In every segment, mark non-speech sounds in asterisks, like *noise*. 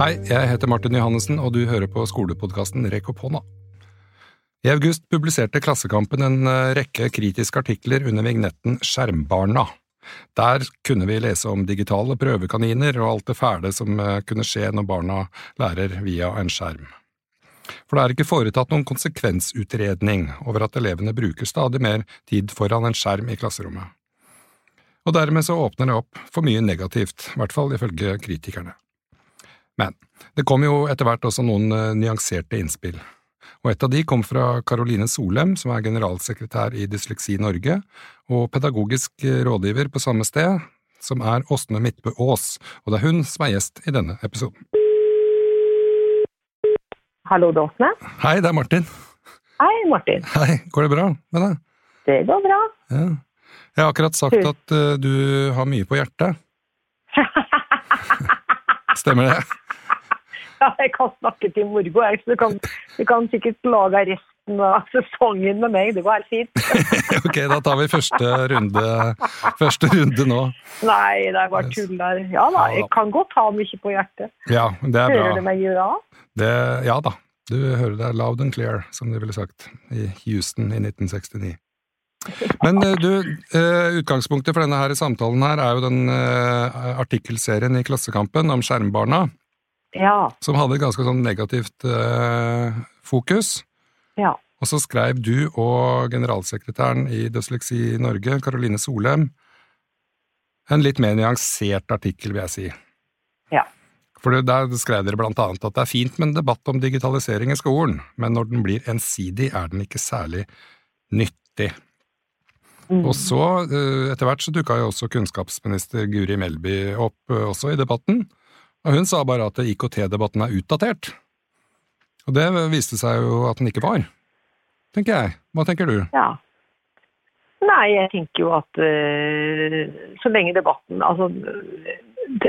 Hei, jeg heter Martin Johannessen, og du hører på skolepodkasten Rekk opp hånda. I august publiserte Klassekampen en eh, rekke kritiske artikler under vignetten Skjermbarna. Der kunne vi lese om digitale prøvekaniner og alt det fæle som eh, kunne skje når barna lærer via en skjerm. For det er ikke foretatt noen konsekvensutredning over at elevene bruker stadig mer tid foran en skjerm i klasserommet. Og dermed så åpner det opp for mye negativt, i hvert fall ifølge kritikerne. Men det kom jo etter hvert også noen eh, nyanserte innspill og et av de kom fra Karoline Solem, som er generalsekretær i Dysleksi Norge, og pedagogisk rådgiver på samme sted, som er Åsne Midtbø Aas, og det er hun som er gjest i denne episoden. Hallo, det er Åsne. Hei, det er Martin. Hei, Martin. Hei, går det bra med deg? Det går bra. Ja. Jeg har akkurat sagt at uh, du har mye på hjertet. *laughs* Stemmer det? Ja, jeg kan snakke til Morgo, jeg. Så du kan, du kan sikkert lage resten av sesongen med meg. Det går helt fint. *laughs* ok, da tar vi første runde, første runde nå. Nei, det er bare tull der. Ja da, jeg kan godt ha mye på hjertet. Ja, det er bra. Hører du meg gjøre det? Ja da. Du hører det loud and clear, som de ville sagt i Houston i 1969. Men eh, du, eh, utgangspunktet for denne her samtalen her er jo den eh, artikkelserien i Klassekampen om skjermbarna. Ja. Som hadde et ganske sånn negativt eh, fokus. Ja. Og så skrev du og generalsekretæren i Dysleksi Norge, Caroline Solem, en litt mer nyansert artikkel, vil jeg si. Ja. For der skrev dere blant annet at det er fint med en debatt om digitalisering i skolen, men når den blir ensidig, er den ikke særlig nyttig. Mm. Og så, eh, etter hvert, så dukka jo også kunnskapsminister Guri Melby opp eh, også i debatten. Og hun sa bare at IKT-debatten er utdatert. Og det viste seg jo at den ikke var, tenker jeg. Hva tenker du? Ja. Nei, jeg tenker jo at uh, så lenge debatten Altså,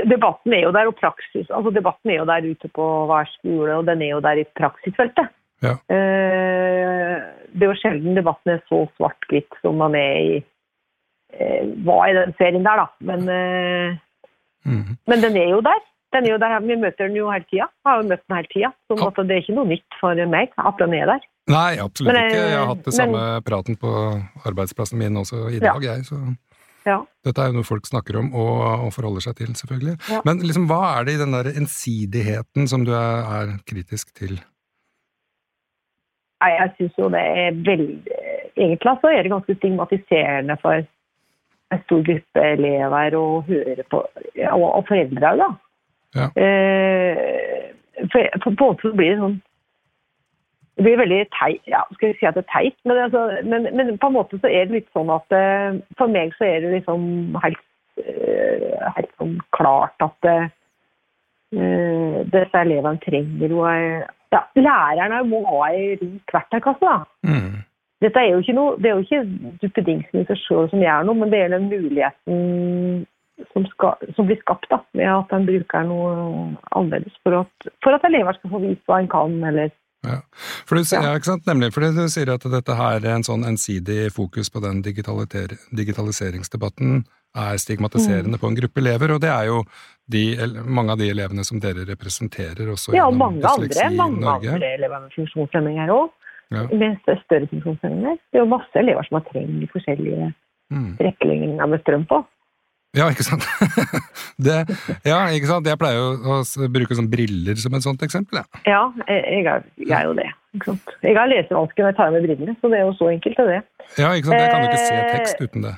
debatten er jo der, og praksis Altså, debatten er jo der ute på hver skole, og den er jo der i praksisfeltet. Ja. Uh, det er jo sjelden debatten er så svart-hvitt som man er i uh, var i den serien der, da. Men, mm. men den er jo der. Den er jo der, Vi møter den jo hele tida. Har jo møtt den hele tida. Så sånn det er ikke noe nytt for meg at den er der. Nei, absolutt men, ikke. Jeg har hatt det men, samme praten på arbeidsplassen min også i dag, ja. jeg. Så ja. dette er jo noe folk snakker om og, og forholder seg til, selvfølgelig. Ja. Men liksom, hva er det i den der ensidigheten som du er, er kritisk til? Nei, jeg syns jo det er veldig Egentlig så er det ganske stigmatiserende for en stor gruppe elever høre på, og, og foreldre òg, da ja. Eh, for, for, på en måte blir det sånn Det blir veldig teit Ja, skal vi si at det er teit, men, altså, men, men, på en måte så er det litt sånn at eh, For meg så er det liksom helt, eh, helt sånn klart at uh, disse elevene trenger jo ja, Lærerne må ha ei rik verktøykasse, da. Mm. Dette er jo ikke noe, det er jo ikke duppedingsen i seg sjøl som gjør noe, men det er den muligheten som, skal, som, blir skapt da, ved at en bruker noe annerledes for at, for at elever skal få vist hva en kan, eller ja. For du, ja. ikke sant? Nemlig fordi du sier at dette her er en sånn ensidig fokus på den digitaliseringsdebatten er stigmatiserende mm. på en gruppe elever, og det er jo de, mange av de elevene som dere representerer også ja, gjennom mange andre, mange Norge. andre elever med funksjonshemninger òg. Ja. Med større funksjonshemninger. Det er jo masse elever som har trengt forskjellige mm. tilrettelegginger med strøm på. Ja, ikke sant? *laughs* det, ja, ikke sant? Jeg pleier jo å bruke sånn briller som et sånt eksempel. Ja, ja jeg, er, jeg er jo det. Ikke sant? Jeg har lesevansker når jeg tar med brillene, så det er jo så enkelt det. Ja, ikke sant? Jeg kan jo ikke se eh, tekst uten det.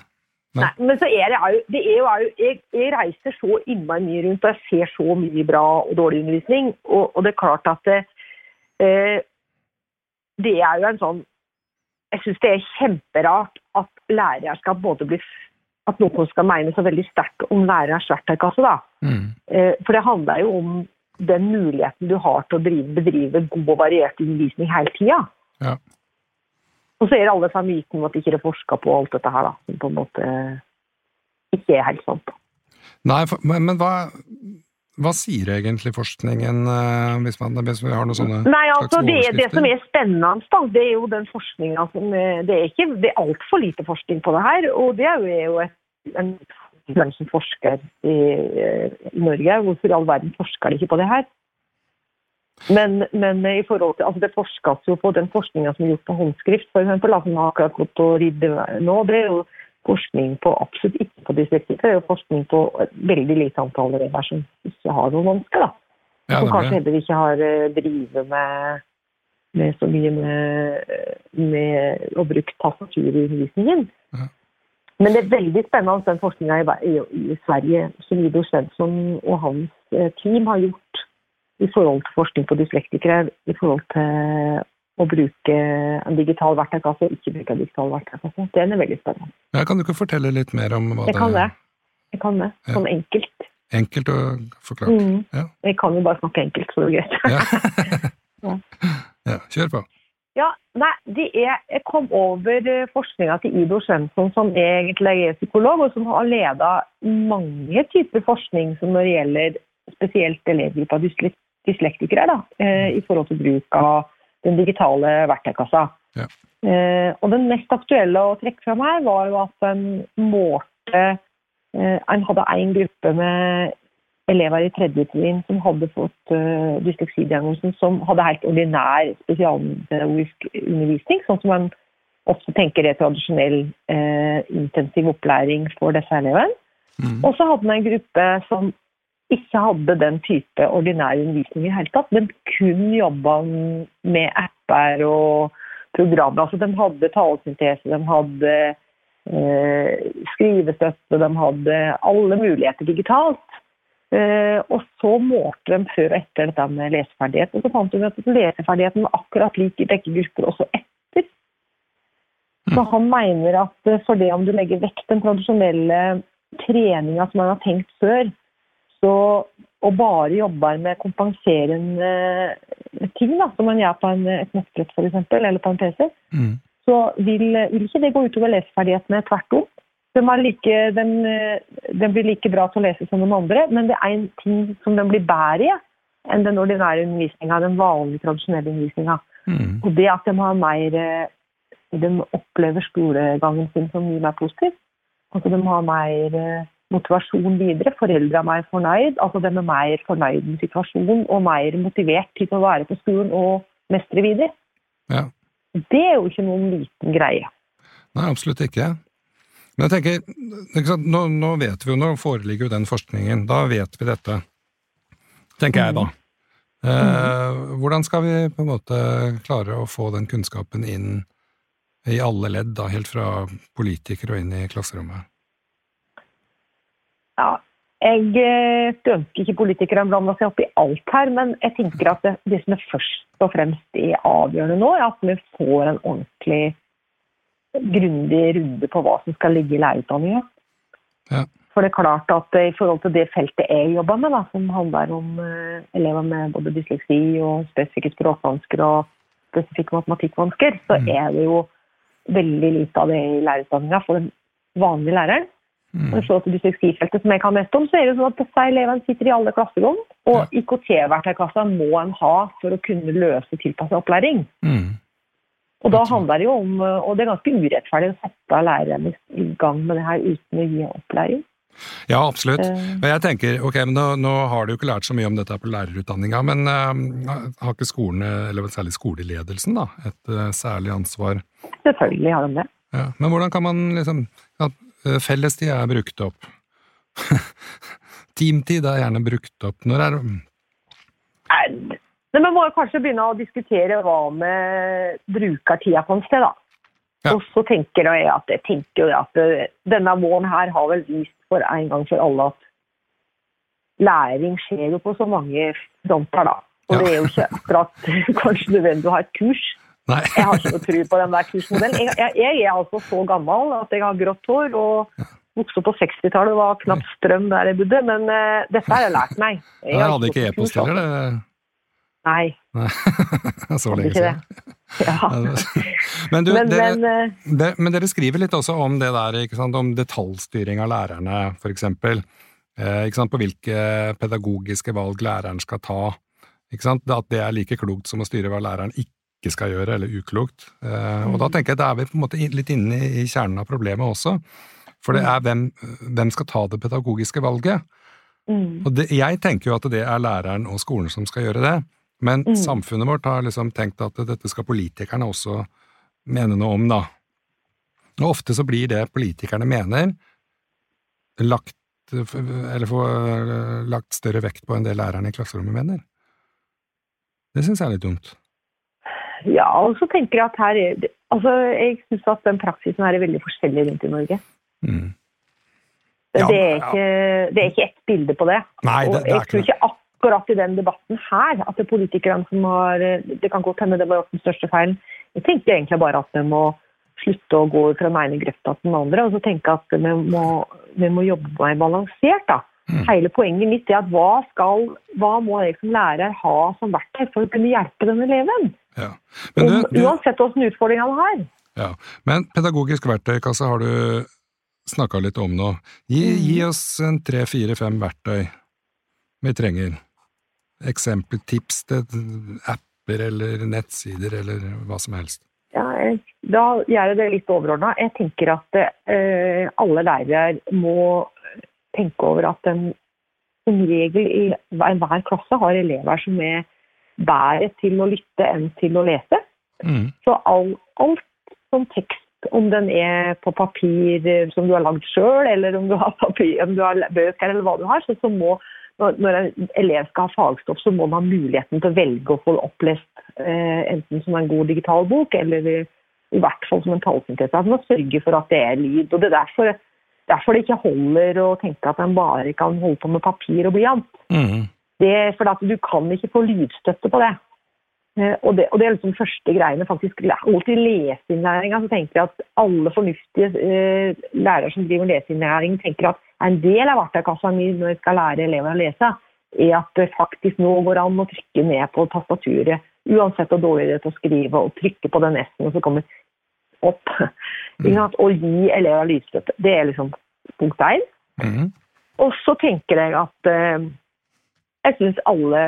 Nei. Nei men så er det, jo, det er jo, jeg, jeg, reiser så innmari mye rundt, og jeg ser så mye bra og dårlig undervisning. Og, og det er klart at det, eh, det er jo en sånn Jeg syns det er kjemperart at lærere skal både bli at noen skal mene så veldig sterkt om lærerens verktøykasse. da. Mm. Eh, for det handler jo om den muligheten du har til å drive, bedrive god og variert undervisning hele tida. Ja. Og så er det alle disse mytene om at ikke er forska på alt dette her, da, som på en måte ikke er helt sant. Nei, men, men hva, hva sier egentlig forskningen, eh, hvis, man, hvis vi har noen sånne Nei, altså det, det, som er spennende, da, det er jo den forskninga som Det er ikke det er altfor lite forskning på det her. Og det er jo et, en hvem som forsker i, i, Norge. Hvorfor i all verden forsker de ikke på det her? Men, men i forhold til, altså det forskes jo på den forskninga som er gjort på håndskrift, f.eks. Som har akkurat gått og ridde nå. Det er jo forskning på absolutt ikke på dyslektikere. Er forskning på et veldig lite antall elever som ikke har noen vansker. da. Ja, som kanskje heller ikke har eh, drevet med, med så mye med, med å bruke tastatur i undervisningen. Ja. Men det er veldig spennende den forskninga i, i, i Sverige som Ido Svensson og hans eh, team har gjort i forhold til forskning på dyslektikere, i forhold til å bruke en digital verktøykasse og ikke bruke en digital verktøykasse. Den er veldig spennende. Ja, kan du ikke fortelle litt mer om hva Jeg kan det. Jeg kan det, Ja. sånn enkelt. Enkelt og forklart. Mm. Ja. Jeg kan jo bare snakke enkelt, så det er greit. Ja. *laughs* *laughs* Ja. kjør på. Ja, nei, er, Jeg kom over eh, forskninga til Ido Svensson, som egentlig er psykolog, og som har leda mange typer forskning som når det gjelder spesielt elevgruppa dyslek dyslektikere, da, eh, i forhold til bruk av den digitale verktøykassa. Ja. Eh, og Den mest aktuelle å trekke fram her var jo at en målte eh, En hadde en gruppe med elever i tredje trinn som hadde fått uh, dysleksidiagnosen, som hadde helt ordinær spesialpedagogisk undervisning, sånn som man ofte tenker er tradisjonell eh, intensiv opplæring for disse elevene. Mm. Og så hadde man en gruppe som ikke hadde den type ordinær undervisning i det hele tatt, men kun jobba med apper og programmer. Altså, de hadde talesyntese, de hadde eh, skrivestøtte, de hadde alle muligheter digitalt. Eh, og så målte de før og etter dette med leseferdighet. Og så fant de at leseferdigheten var akkurat lik i begge grupper også etter. Så han mener at eh, for det om du legger vekk den tradisjonelle treninga som man har tenkt før, så og bare jobber med kompenserende ting, da, som man gjør på en, et nettbrett f.eks., eller på en PC, Mm. så vil, vil ikke det gå utover leseferdighetene. Tvert om. De, er like, den, den, blir like bra til å lese som de andre, men det er en ting som den blir bedre i enn den ordinære undervisninga, den vanlige, tradisjonelle undervisninga. Mm. Og det at de har mer eh, De opplever skolegangen sin som mye mer positiv. Altså de har mer eh, motivasjon videre. Foreldre er mer fornøyd. Altså de er mer fornøyd med situasjonen og mer motivert til å være på skolen og mestre videre. Ja. Det er jo ikke noen liten greie. Nei, absolutt ikke. Men jeg tenker, sant, nå, nå vet vi jo, nå foreligger jo den forskningen, da vet vi dette, tenker jeg da. Eh, hvordan skal vi på en måte klare å få den kunnskapen inn i alle ledd, da, helt fra politikere og inn i klasserommet? Ja, jeg ønsker skulle ønske ikke politikerne blanda seg opp i alt her, men jeg tenker at det, det som er først og fremst er avgjørende nå, er at vi får en ordentlig grundig runde på hva som skal ligge i lærerutdanninga. Ja. For det er klart at eh, i forhold til det feltet jeg jobber med, da, som handler om eh, elever med både dysleksi og spesifikke språkvansker og spesifikke matematikkvansker, så Mm. er det jo veldig lite av det i lærerutdanninga for den vanlige læreren. Mm. Og til dysleksifeltet som jeg kan mest om, så er det sånn at disse elevene sitter i alle klasserom, og IKT-verktøykassa må en ha for å kunne løse tilpasset opplæring. Mm. Og da handler det jo om, og det er ganske urettferdig å sette lærerne i gang med det her uten å gi opplæring. Ja, absolutt. Eh. Men jeg tenker, ok, men nå, nå har du jo ikke lært så mye om dette på lærerutdanninga, men uh, har ikke skolene, eller særlig skoleledelsen, da, et uh, særlig ansvar? Selvfølgelig har de det. Ja. Men hvordan kan man liksom ja, Fellestid er brukt opp. *laughs* Teamtid er gjerne brukt opp. Når er det Nei, Men må kanskje begynne å diskutere hva med brukertida på en sted, da. Ja. Og så tenker jeg at, jeg tenker at eh, denne våren her har vel vist for en gang for alle at læring skjer jo på så mange fronter, da. Og Ja. det er jo ikke akkurat *laughs* kanskje nødvendig å ha et kurs. Nei. Jeg har ikke noe tro på den der kursmodellen. Jeg, jeg, jeg er altså så gammel at jeg har grått hår og vokste opp på 60-tallet. Det var knapt strøm der jeg bodde, men uh, dette har jeg lært meg. Jeg Jeg hadde ikke e-post heller, det. Nei, Nei. *laughs* så lenge siden. Ja. Men, du, Men, dere, men det, men dere skriver litt også om det der, om detaljstyring av lærerne, eksempel. Eh, på hvilke pedagogiske valg læreren skal ta. At det er like klokt som å styre hva læreren ikke skal gjøre, eller uklokt. Eh, og da tenker jeg da er vi på en måte litt inne i i kjernen av problemet også. For det er hvem, hvem skal ta det pedagogiske valget? mm, Og det, jeg tenker jo at det er læreren og skolen som skal gjøre det. Men Mm. samfunnet vårt har liksom tenkt at dette skal politikerne også mene noe om, da. Og ofte så blir det politikerne mener, lagt eller får lagt større vekt på enn det lærerne i klasserommet mener. Det syns jeg er litt dumt. Ja, og så tenker jeg at her er Altså, jeg syns at den praksisen her er veldig forskjellig rundt i Norge. Mm. Det, er er ja. ikke, det er ikke ett bilde på det. Nei, det, det jeg tror ikke akkurat i den debatten her at det er politikerne som har Det kan godt hende det var den største feilen. Jeg tenker egentlig bare at vi må slutte å gå fra den ene grøfta til den andre, og så tenke at vi må, vi må jobbe mer balansert. da. Mm. Hele poenget mitt er at hva, skal, hva må jeg som lærer ha som verktøy for å kunne hjelpe den eleven? Ja. Men, du, Om, uansett hvilken utfordring han har. ja. Men pedagogisk verktøykasse har du snakka litt om nå. Gi, Mm. gi oss en tre, fire, fem verktøy vi trenger. Eksempel, tips til apper eller nettsider eller hva som helst. Ja, da gjør jeg det litt overordna. Jeg tenker at eh, alle lærere må tenke over at en som regel i enhver hver klasse har elever som er bedre til å lytte enn til å lese. Mm. Så all, alt som tekst, om den er på papir eh, som du har lagd sjøl, eller om du har, papir, om du har bøker eller hva du har, så, så må når, en elev skal ha fagstoff, så må man ha muligheten til å velge å få opplest eh, enten som en god digital bok, eller i, i hvert fall som en tallsyntese. At man sørger for at det er lyd. og Det er derfor, derfor det ikke holder å tenke at en bare kan holde på med papir og blyant. Mm. Det at du kan ikke få lydstøtte på det. Eh, Og det, og det er liksom første greiene. faktisk. Holdt i leseinnlæringa så tenker jeg at alle fornuftige eh, lærere som driver leseinnlæring, tenker at en del av verktøykassa mi når jeg skal lære elever å lese, er at det faktisk nå går an å trykke ned på tastaturet, uansett hvor dårlig det er til å skrive, og trykke på den S-en, og så kommer opp. Mm. Og gi elever lydstøtte. Det er liksom punkt én. Mm. Og så tenker jeg at eh, jeg syns alle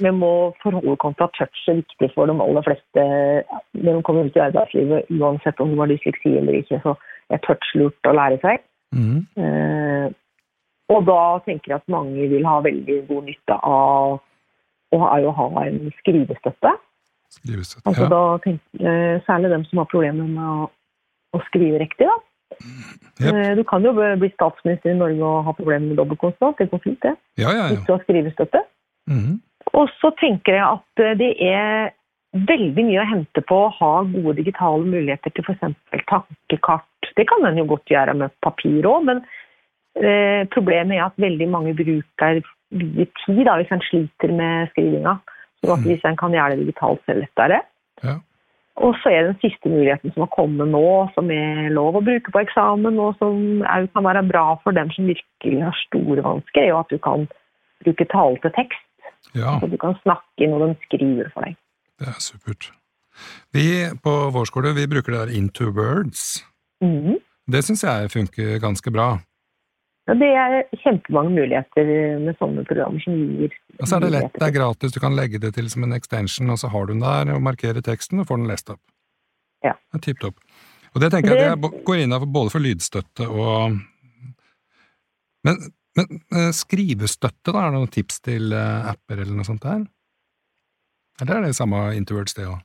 Vi må forholde oss til at touch er viktig for de aller fleste når de kommer ut i arbeidslivet. Uansett om de har dysleksi eller ikke, så er touch lurt å lære seg. Mm. Eh, og da tenker jeg at mange vil ha veldig god nytte av å ha, å ha en skrivestøtte. Skrivestøtte. Altså Ja. da tenk, eh, Særlig dem som har problemer med å, å skrive riktig. da. Eh, Du kan jo bli statsminister i Norge og ha problemer med dobbeltkonsonant. Det går fint, det. ja, ja, Hvis ja. du har skrivestøtte. Mm. Og så tenker jeg at eh, det er veldig mye å hente på å ha gode digitale muligheter til f.eks. tankekart. Det kan en jo godt gjøre med papir òg, men eh, problemet er at veldig mange bruker mye tid da, hvis en sliter med skrivinga. Så at Mhm. hvis en kan gjøre det digitalt, så er det lettere. Ja. Og så er den siste muligheten som har kommet nå, som er lov å bruke på eksamen, og som òg kan være bra for dem som virkelig har store vansker, er jo at du kan bruke tale til tekst. ja, Så du kan snakke når de skriver for deg. det er supert. Vi på vår skole vi bruker det der Into Words. Mm. Det syns jeg funker ganske bra. Ja, det er kjempemange muligheter med sånne programmer som gir Og så er det lett, det er gratis, du kan legge det til som en extension, og så har du den der og markerer teksten og får den lest opp. Ja. Er tipp topp. Og det tenker jeg Det- det går inn for både for lydstøtte og Men, men eh, skrivestøtte, da? Er det noen tips til eh, apper eller noe sånt der? Eller er det samme Interwords, det òg?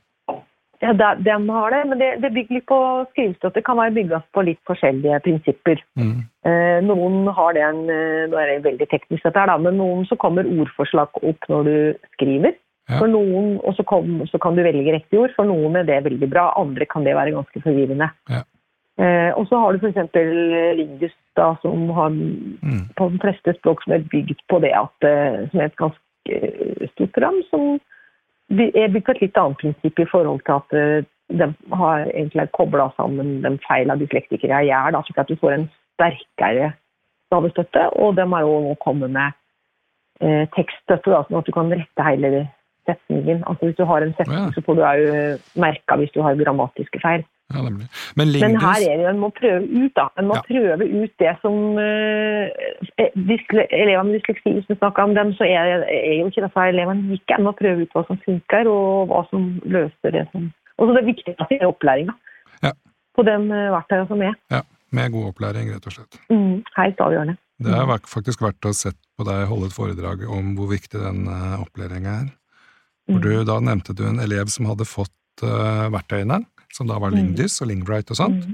Ja, den de har det, men det, det bygger litt på skrivestøtte. kan være bygget på litt forskjellige prinsipper. Mm. Eh, noen har det en eh, Nå er det veldig teknisk, dette her, da, men noen så kommer ordforslag opp når du skriver. Ja. For noen, Og så, kom, så kan du velge riktig ord. For noen er det veldig bra, andre kan det være ganske forvirrende. Ja. Eh, og så har du f.eks. Lindus, da, som har Mm. på de fleste språk som er bygd på det at eh, som er et ganske eh, stort program, som by- bygger på et litt annet prinsipp i forhold til at eh, de har egentlig kobla sammen de feilene dyslektikere gjør, da, slik at du får en sterkere stavestøtte. Og de har jo nå kommet med eh, tekststøtte, da, sånn at du kan rette hele setningen. Altså Hvis du har en setning, Ja. så får du òg merka hvis du har grammatiske feil. Ja, nemlig. Men Men her er det jo, en må prøve ut da. En må Ja. prøve ut det som uh, Elever med dysleksi, hvis vi snakker om dem, så er, er jo ikke disse elevene like. En må prøve ut hva som funker, og hva som løser det som Og så det viktigste er opplæringa. Ja. På de uh, verktøyene som er. Ja, med god opplæring, rett og slett. Mm, helt avgjørende. Det er faktisk verdt å sett på deg holde et foredrag om hvor viktig den opplæringa er. Hvor du, da nevnte du en elev som hadde fått uh, verktøyene, som da var Mm. Lyngdys og Lingbright og sånt.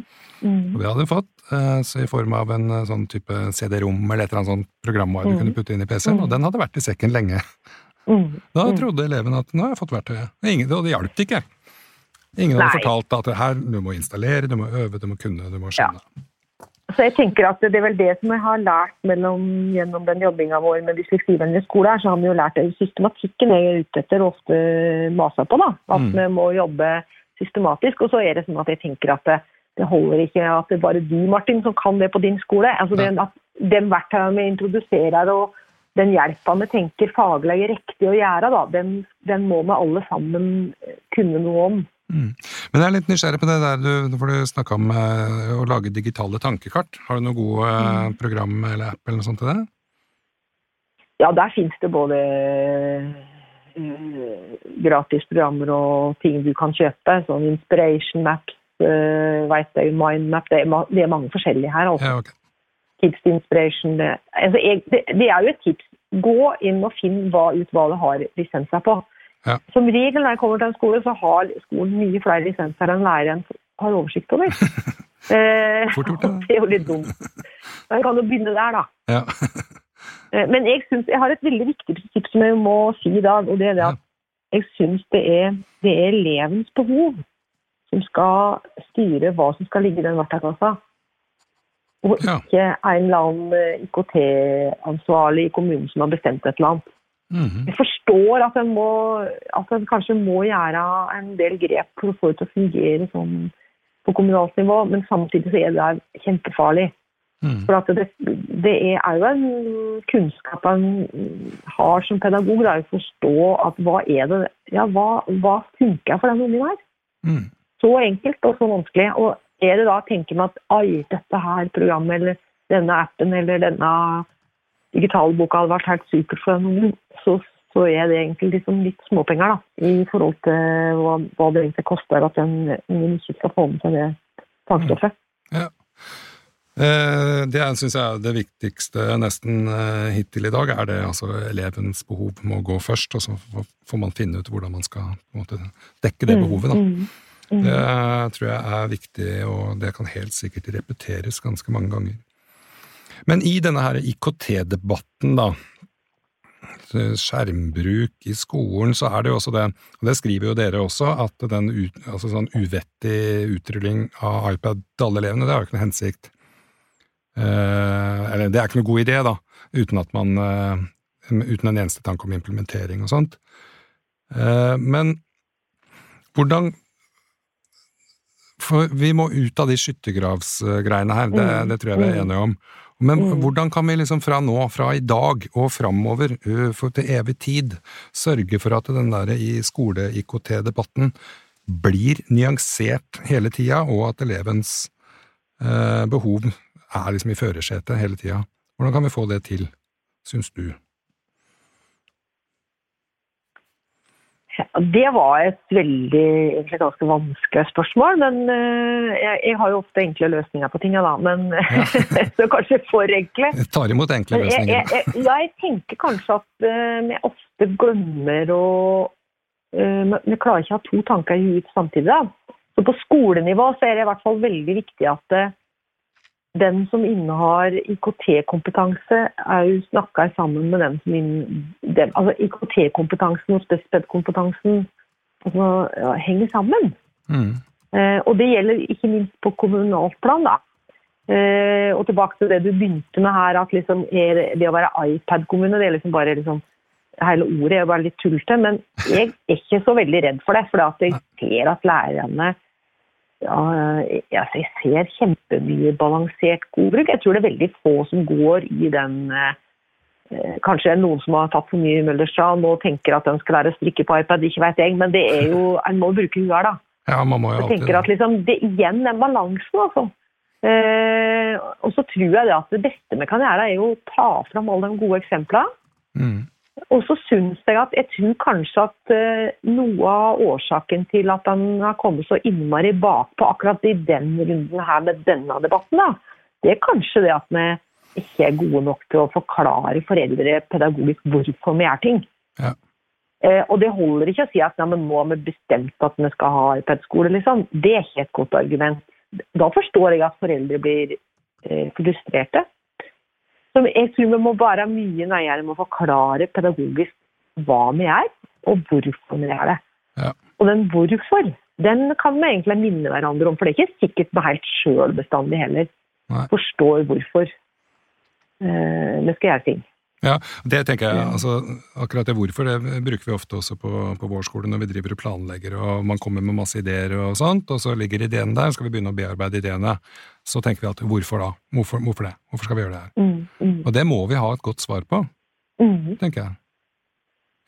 Mm. Og det hadde hun fått uh, så i form av en uh, sånn type CD-rom eller et eller annet sånt programvare du Mm. kunne putte inn i PC-en, Mm. og den hadde vært i sekken lenge. Mm. Da Mm. trodde eleven at nå har jeg fått verktøyet. Ingen, og det hjalp ikke. Ingen hadde Nei. fortalt at det her, du må installere, du må øve, du må kunne, du må skjønne. Så jeg tenker at det er vel det som jeg har lært mellom, gjennom den jobbinga vår med dysleksivennlig skole, her, så har vi jo lært det systematikken jeg er ute etter og ofte maser på. da, At Mm. vi må jobbe systematisk. Og så er det sånn at jeg tenker at det, det holder ikke at det er bare du, Martin, som kan det på din skole. Altså det, at Den verktøyene vi introduserer og den hjelpa vi tenker faglig er riktig å gjøre, da, den, den må vi alle sammen kunne noe om. Mm. Men jeg er litt nysgjerrig på det der du, for du snakka om eh, å lage digitale tankekart. Har du noe gode eh, Mm. program eller app eller noe sånt til det? Ja, der finnes det både eh, gratis programmer og ting du kan kjøpe. Sånn Inspiration Maps, uh, vet jeg, Mindmap. Det er, det er mange forskjellige her. Altså. Ja, okay. Tips til Inspiration. Det, altså, jeg, det, det er jo et tips. Gå inn og finn hva, ut hva du har lisenser på. Ja. Som regel når jeg kommer til en skole, så har skolen mye flere lisenser enn læreren har oversikt over. *laughs* Eh, Fort gjort, det. *laughs* det er jo litt dumt. Men kan du begynne der, da. Ja. Eh, Men jeg, synes, jeg har et veldig viktig prinsipp som jeg må si i dag. og det er det at Jeg syns det, det er elevens behov som skal styre hva som skal ligge i den verktøykassa. Og ikke en eller annen eh, IKT-ansvarlig i kommunen som har bestemt et eller annet. Mhm. Jeg forstår at en, må, at en kanskje må gjøre en del grep for å få det til å fungere sånn på kommunalt nivå, men samtidig så er det kjempefarlig. Mhm. For at det, det er jo en kunnskap en har som pedagog, det er å forstå at hva er det ja, hva, hva funker for den ungen her? Mm. Så enkelt og så vanskelig. Og er det da å tenke med at ai, dette her programmet eller denne appen eller denne digitale boka hadde vært helt supert for den ungen, så, så er det egentlig liksom litt småpenger da, i forhold til hva, hva det egentlig koster at den ungen ikke skal få med seg det fagstoffet. Eh, Det syns jeg er det viktigste nesten eh, hittil i dag, er det altså elevens behov må gå først, og så får- man finne ut hvordan man skal måte, dekke det behovet. da. Mm, mm. Det tror jeg er viktig, og det kan helt sikkert repeteres ganske mange ganger. Men i denne her IKT-debatten, da, skjermbruk i skolen, så er det jo også det, og det skriver jo dere også, at den altså sånn uvettig utrulling av iPad til alle elevene, det har jo ikke noe hensikt. Eh, eller det er ikke noe god idé, da, uten at man eh, uten en eneste tanke om implementering og sånt. Eh, men hvordan For vi må ut av de skyttergravsgreiene her, det, Mm, det tror jeg vi er mm. enige om. Men Mm. hvordan kan vi liksom fra nå, fra i dag og framover, for til evig tid, sørge for at den der i skole-IKT-debatten blir nyansert hele tida, og at elevens eh, behov er liksom i førersetet hele tida? Hvordan kan vi få det til, syns du? Ja, Det var et veldig, egentlig ganske vanskelig spørsmål, men eh, jeg, jeg har jo ofte enkle løsninger på ting, da. Men *laughs* så kanskje for enkle. Jeg tar imot enkle løsninger. jeg, jeg, jeg tenker kanskje at eh, vi ofte glemmer å eh, Vi vi klarer ikke å ha to tanker i huet samtidig. Da. Så på skolenivå så er det i hvert fall veldig viktig at eh, den som innehar IKT-kompetanse, er jo snakka sammen med den som innehar altså IKT-kompetansen og spesped-kompetansen altså, ja, henger sammen. Mm. Eh, og det gjelder ikke minst på kommunalt plan. da. Eh, og tilbake til det du begynte med her, at liksom er det, å være iPad-kommune det er liksom bare liksom, Hele ordet er bare litt tullete, men jeg er ikke så veldig redd for det. For jeg ser at lærerne ja, altså jeg ser kjempemye balansert god bruk. Jeg tror det er veldig få som går i den eh, Kanskje noen som har tatt for mye Møllerstrand og tenker at den skal være strikke på iPad, ikke vet jeg. Men det er jo, *laughs* en må bruke huet da. Ja, man må jo alltid tenker at liksom, det igjen er balansen, altså. Eh, og så tror jeg det at det beste vi kan gjøre, er jo å ta fram alle de gode eksemplene. mm. Og så syns jeg at jeg tror kanskje at eh, noe av årsaken til at han har kommet så innmari bakpå akkurat i den runden her med denne debatten, da, det er kanskje det at vi ikke er gode nok til å forklare foreldre pedagogisk hvorfor vi gjør ting. Ja. Eh, og det holder ikke å si at ja, men nå har vi bestemt at vi skal ha iPad-skole. Liksom. Det er ikke et godt argument. Da forstår jeg at foreldre blir eh, frustrerte. Så jeg tror vi må være mye nøyere med å forklare pedagogisk hva vi er, og hvorfor vi er det. Ja. Og den hvorfor, den kan vi egentlig minne hverandre om, for det er ikke sikkert vi helt sjøl bestandig heller Nei. forstår hvorfor eh, vi skal gjøre ting. Ja, det tenker jeg, altså akkurat det hvorfor, det bruker vi ofte også på, på vår skole når vi driver og planlegger og man kommer med masse ideer og sånt, og så ligger ideene der, skal vi begynne å bearbeide ideene. Så tenker vi at hvorfor da? Hvorfor, hvorfor det? Hvorfor skal vi gjøre det her? Mm, mm, Og det må vi ha et godt svar på, mm. tenker jeg.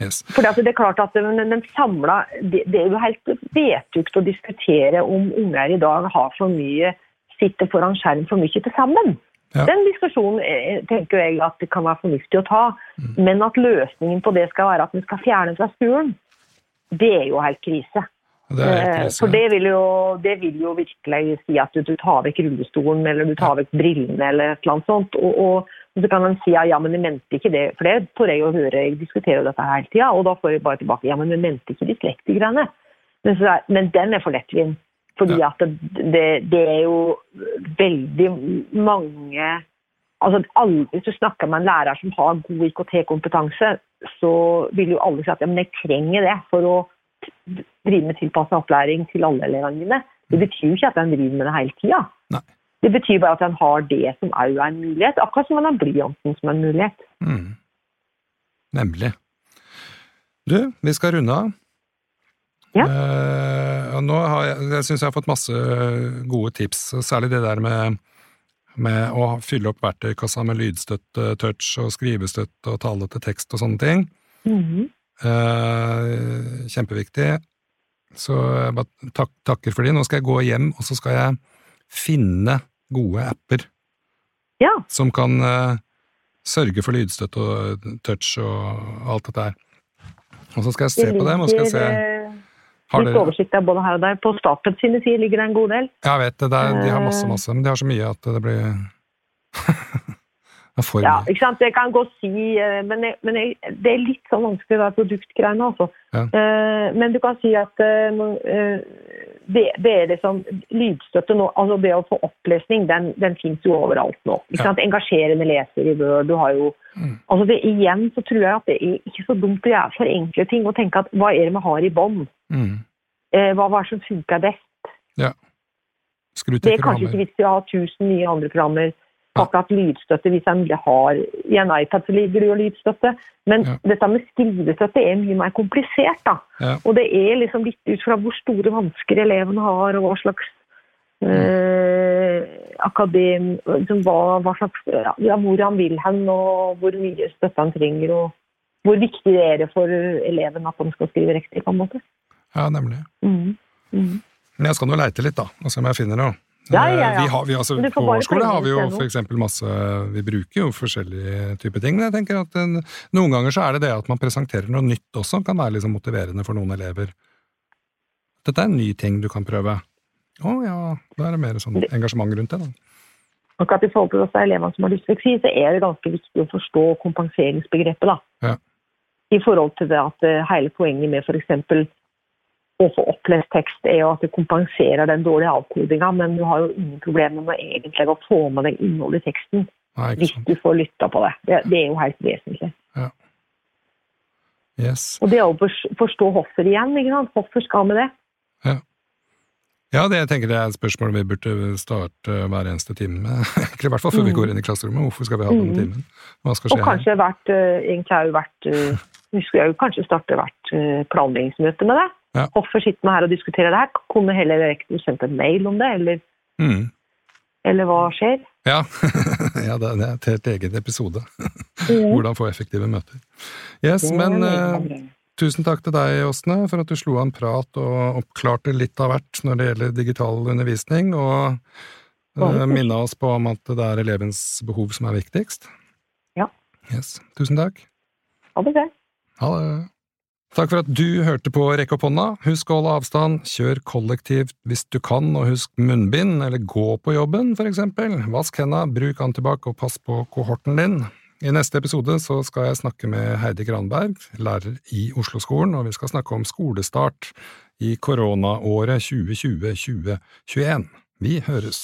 Yes. For det, det er klart at den, den samla det, det er jo helt vetukt å diskutere om unger i dag har for mye sitter foran skjerm for mye til sammen. Ja. Den diskusjonen eh, tenker jeg at det kan være fornuftig å ta. Men at løsningen på det skal være at vi skal fjerne fra skolen, det er jo helt krise. Det Eh, krise. For det vil, jo, det vil jo virkelig si at du, du tar vekk rullestolen eller du tar vekk brillene eller et eller annet sånt. Og, og, så kan man si ja, ja, men jeg mente ikke det. For det får jeg jo høre, jeg diskuterer jo dette hele tida. Og da får jeg bare tilbake ja, men vi mente ikke dyslektikerne. Men, men den er for lettvint. Fordi Ja. at det, det, det er jo veldig mange Altså, alle, Hvis du snakker med en lærer som har god IKT-kompetanse, så vil jo alle si at ja, men jeg trenger det for å drive med tilpasset opplæring til alle elevene mine. Det betyr jo ikke at en driver med det hele tida. Det betyr bare at en har det som òg er en mulighet, akkurat som en har blyanten som en mulighet. Mm. Nemlig. Du, vi skal runde av. Ja. Uh, nå har jeg, jeg syns jeg har fått masse gode tips, særlig det der med, med å fylle opp verktøykassa med lydstøtte, touch og skrivestøtte og tale til tekst og sånne ting. Mm -hmm. uh, kjempeviktig. Så jeg bare tak, takker for de. Nå skal jeg gå hjem, og så skal jeg finne gode apper Ja. som kan uh, sørge for lydstøtte og touch og alt dette her. Og så skal jeg se på dem, og skal jeg se eh, Har litt oversikt der både her og der. På Statped sine sider ligger det en god del. Jeg vet det, det er, de har masse, Eh. masse, men de har så mye at det blir *laughs* Det for Ja, ikke sant? Det kan godt si, eh, men, jeg, men jeg, det er litt sånn vanskelig det produktgreiene, altså. Ja. Eh, men du kan si at det, det er liksom lydstøtte nå, altså det å få opplesning, den, den finnes jo overalt nå. Ikke Ja. sant? Engasjerende leser i Word, du har jo Mm. Altså det, igjen så tror jeg at det er ikke så dumt det er for enkle ting å tenke at hva er det vi har i bånn? Mm. Eh, hva er det som funker best? Skru Det er kanskje ikke programmer. vits i å ha tusen nye andre programmer. Akkurat lydstøtte, hvis en har I en iPad så ligger det jo lydstøtte. Men Ja. dette med skrivestøtte er mye mer komplisert. da. Ja. Og det er liksom litt ut fra hvor store vansker elevene har, og hva slags eh, akadem, liksom hva, hva slags, ja, hvor han vil hen, og hvor mye støtte han trenger. og hvor viktig det er for eleven at han skal skrive riktig. på en måte. Ja, nemlig. Mm. Mm. Men jeg skal nå leite litt, da, og se om jeg finner noe. Ja, ja, ja. Eh, Vi har, vi, altså, på vår skole har vi jo f.eks. masse Vi bruker jo forskjellige typer ting, men jeg tenker at en, noen ganger så er det det at man presenterer noe nytt også, kan være liksom motiverende for noen elever. Dette er en ny ting du kan prøve. Å ja, da er det mer sånn engasjement rundt det, da. Og at i forhold til disse elevene som har dysleksi, så er det ganske viktig å forstå kompenseringsbegrepet. da. Ja. I forhold til det at eh, hele poenget med f.eks. å få opplest tekst er jo at det kompenserer den dårlige avkodinga, men du har jo ingen problemer med egentlig å få med deg innholdet i teksten Nei, hvis du får lytta på det. det. Det er jo helt vesentlig. Yes. Og det er å forstå hvorfor igjen. ikke sant? Hvorfor skal vi det? Ja, det jeg tenker det er et spørsmål vi burde starte hver eneste time med. *laughs* I hvert fall før vi Mm. går inn i klasserommet. Hvorfor skal vi ha denne Mm. timen? Hva skal Og skje? her? kanskje vært, eh, egentlig har jo vært eh, Vi skulle jo kanskje starte hvert eh, planleggingsmøte med det. Ja. Hvorfor sitter vi her og diskuterer det her? Kunne heller rektor sendt en mail om det, eller, Mm. eller hva skjer? Ja, *laughs* ja det er et helt egen episode. Mm. *laughs* Hvordan få effektive møter. Yes, men eh, greie. tusen takk til deg, Åsne, for at du slo av en prat og oppklarte litt av hvert når det gjelder digital undervisning, og uh, minna oss på om at det er elevens behov som er viktigst. Ja. Yes, tusen takk. Ha det bra. Ha det. Takk for at du hørte på Rekk opp hånda. Husk å holde avstand, kjør kollektivt hvis du kan, og husk munnbind, eller gå på jobben, for eksempel. Vask henda, bruk antibac og pass på kohorten din. I neste episode så skal jeg snakke med Heidi Granberg, lærer i Oslo-skolen, og vi skal snakke om skolestart i koronaåret 2020–2021. Vi høres!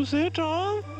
to say, Tom?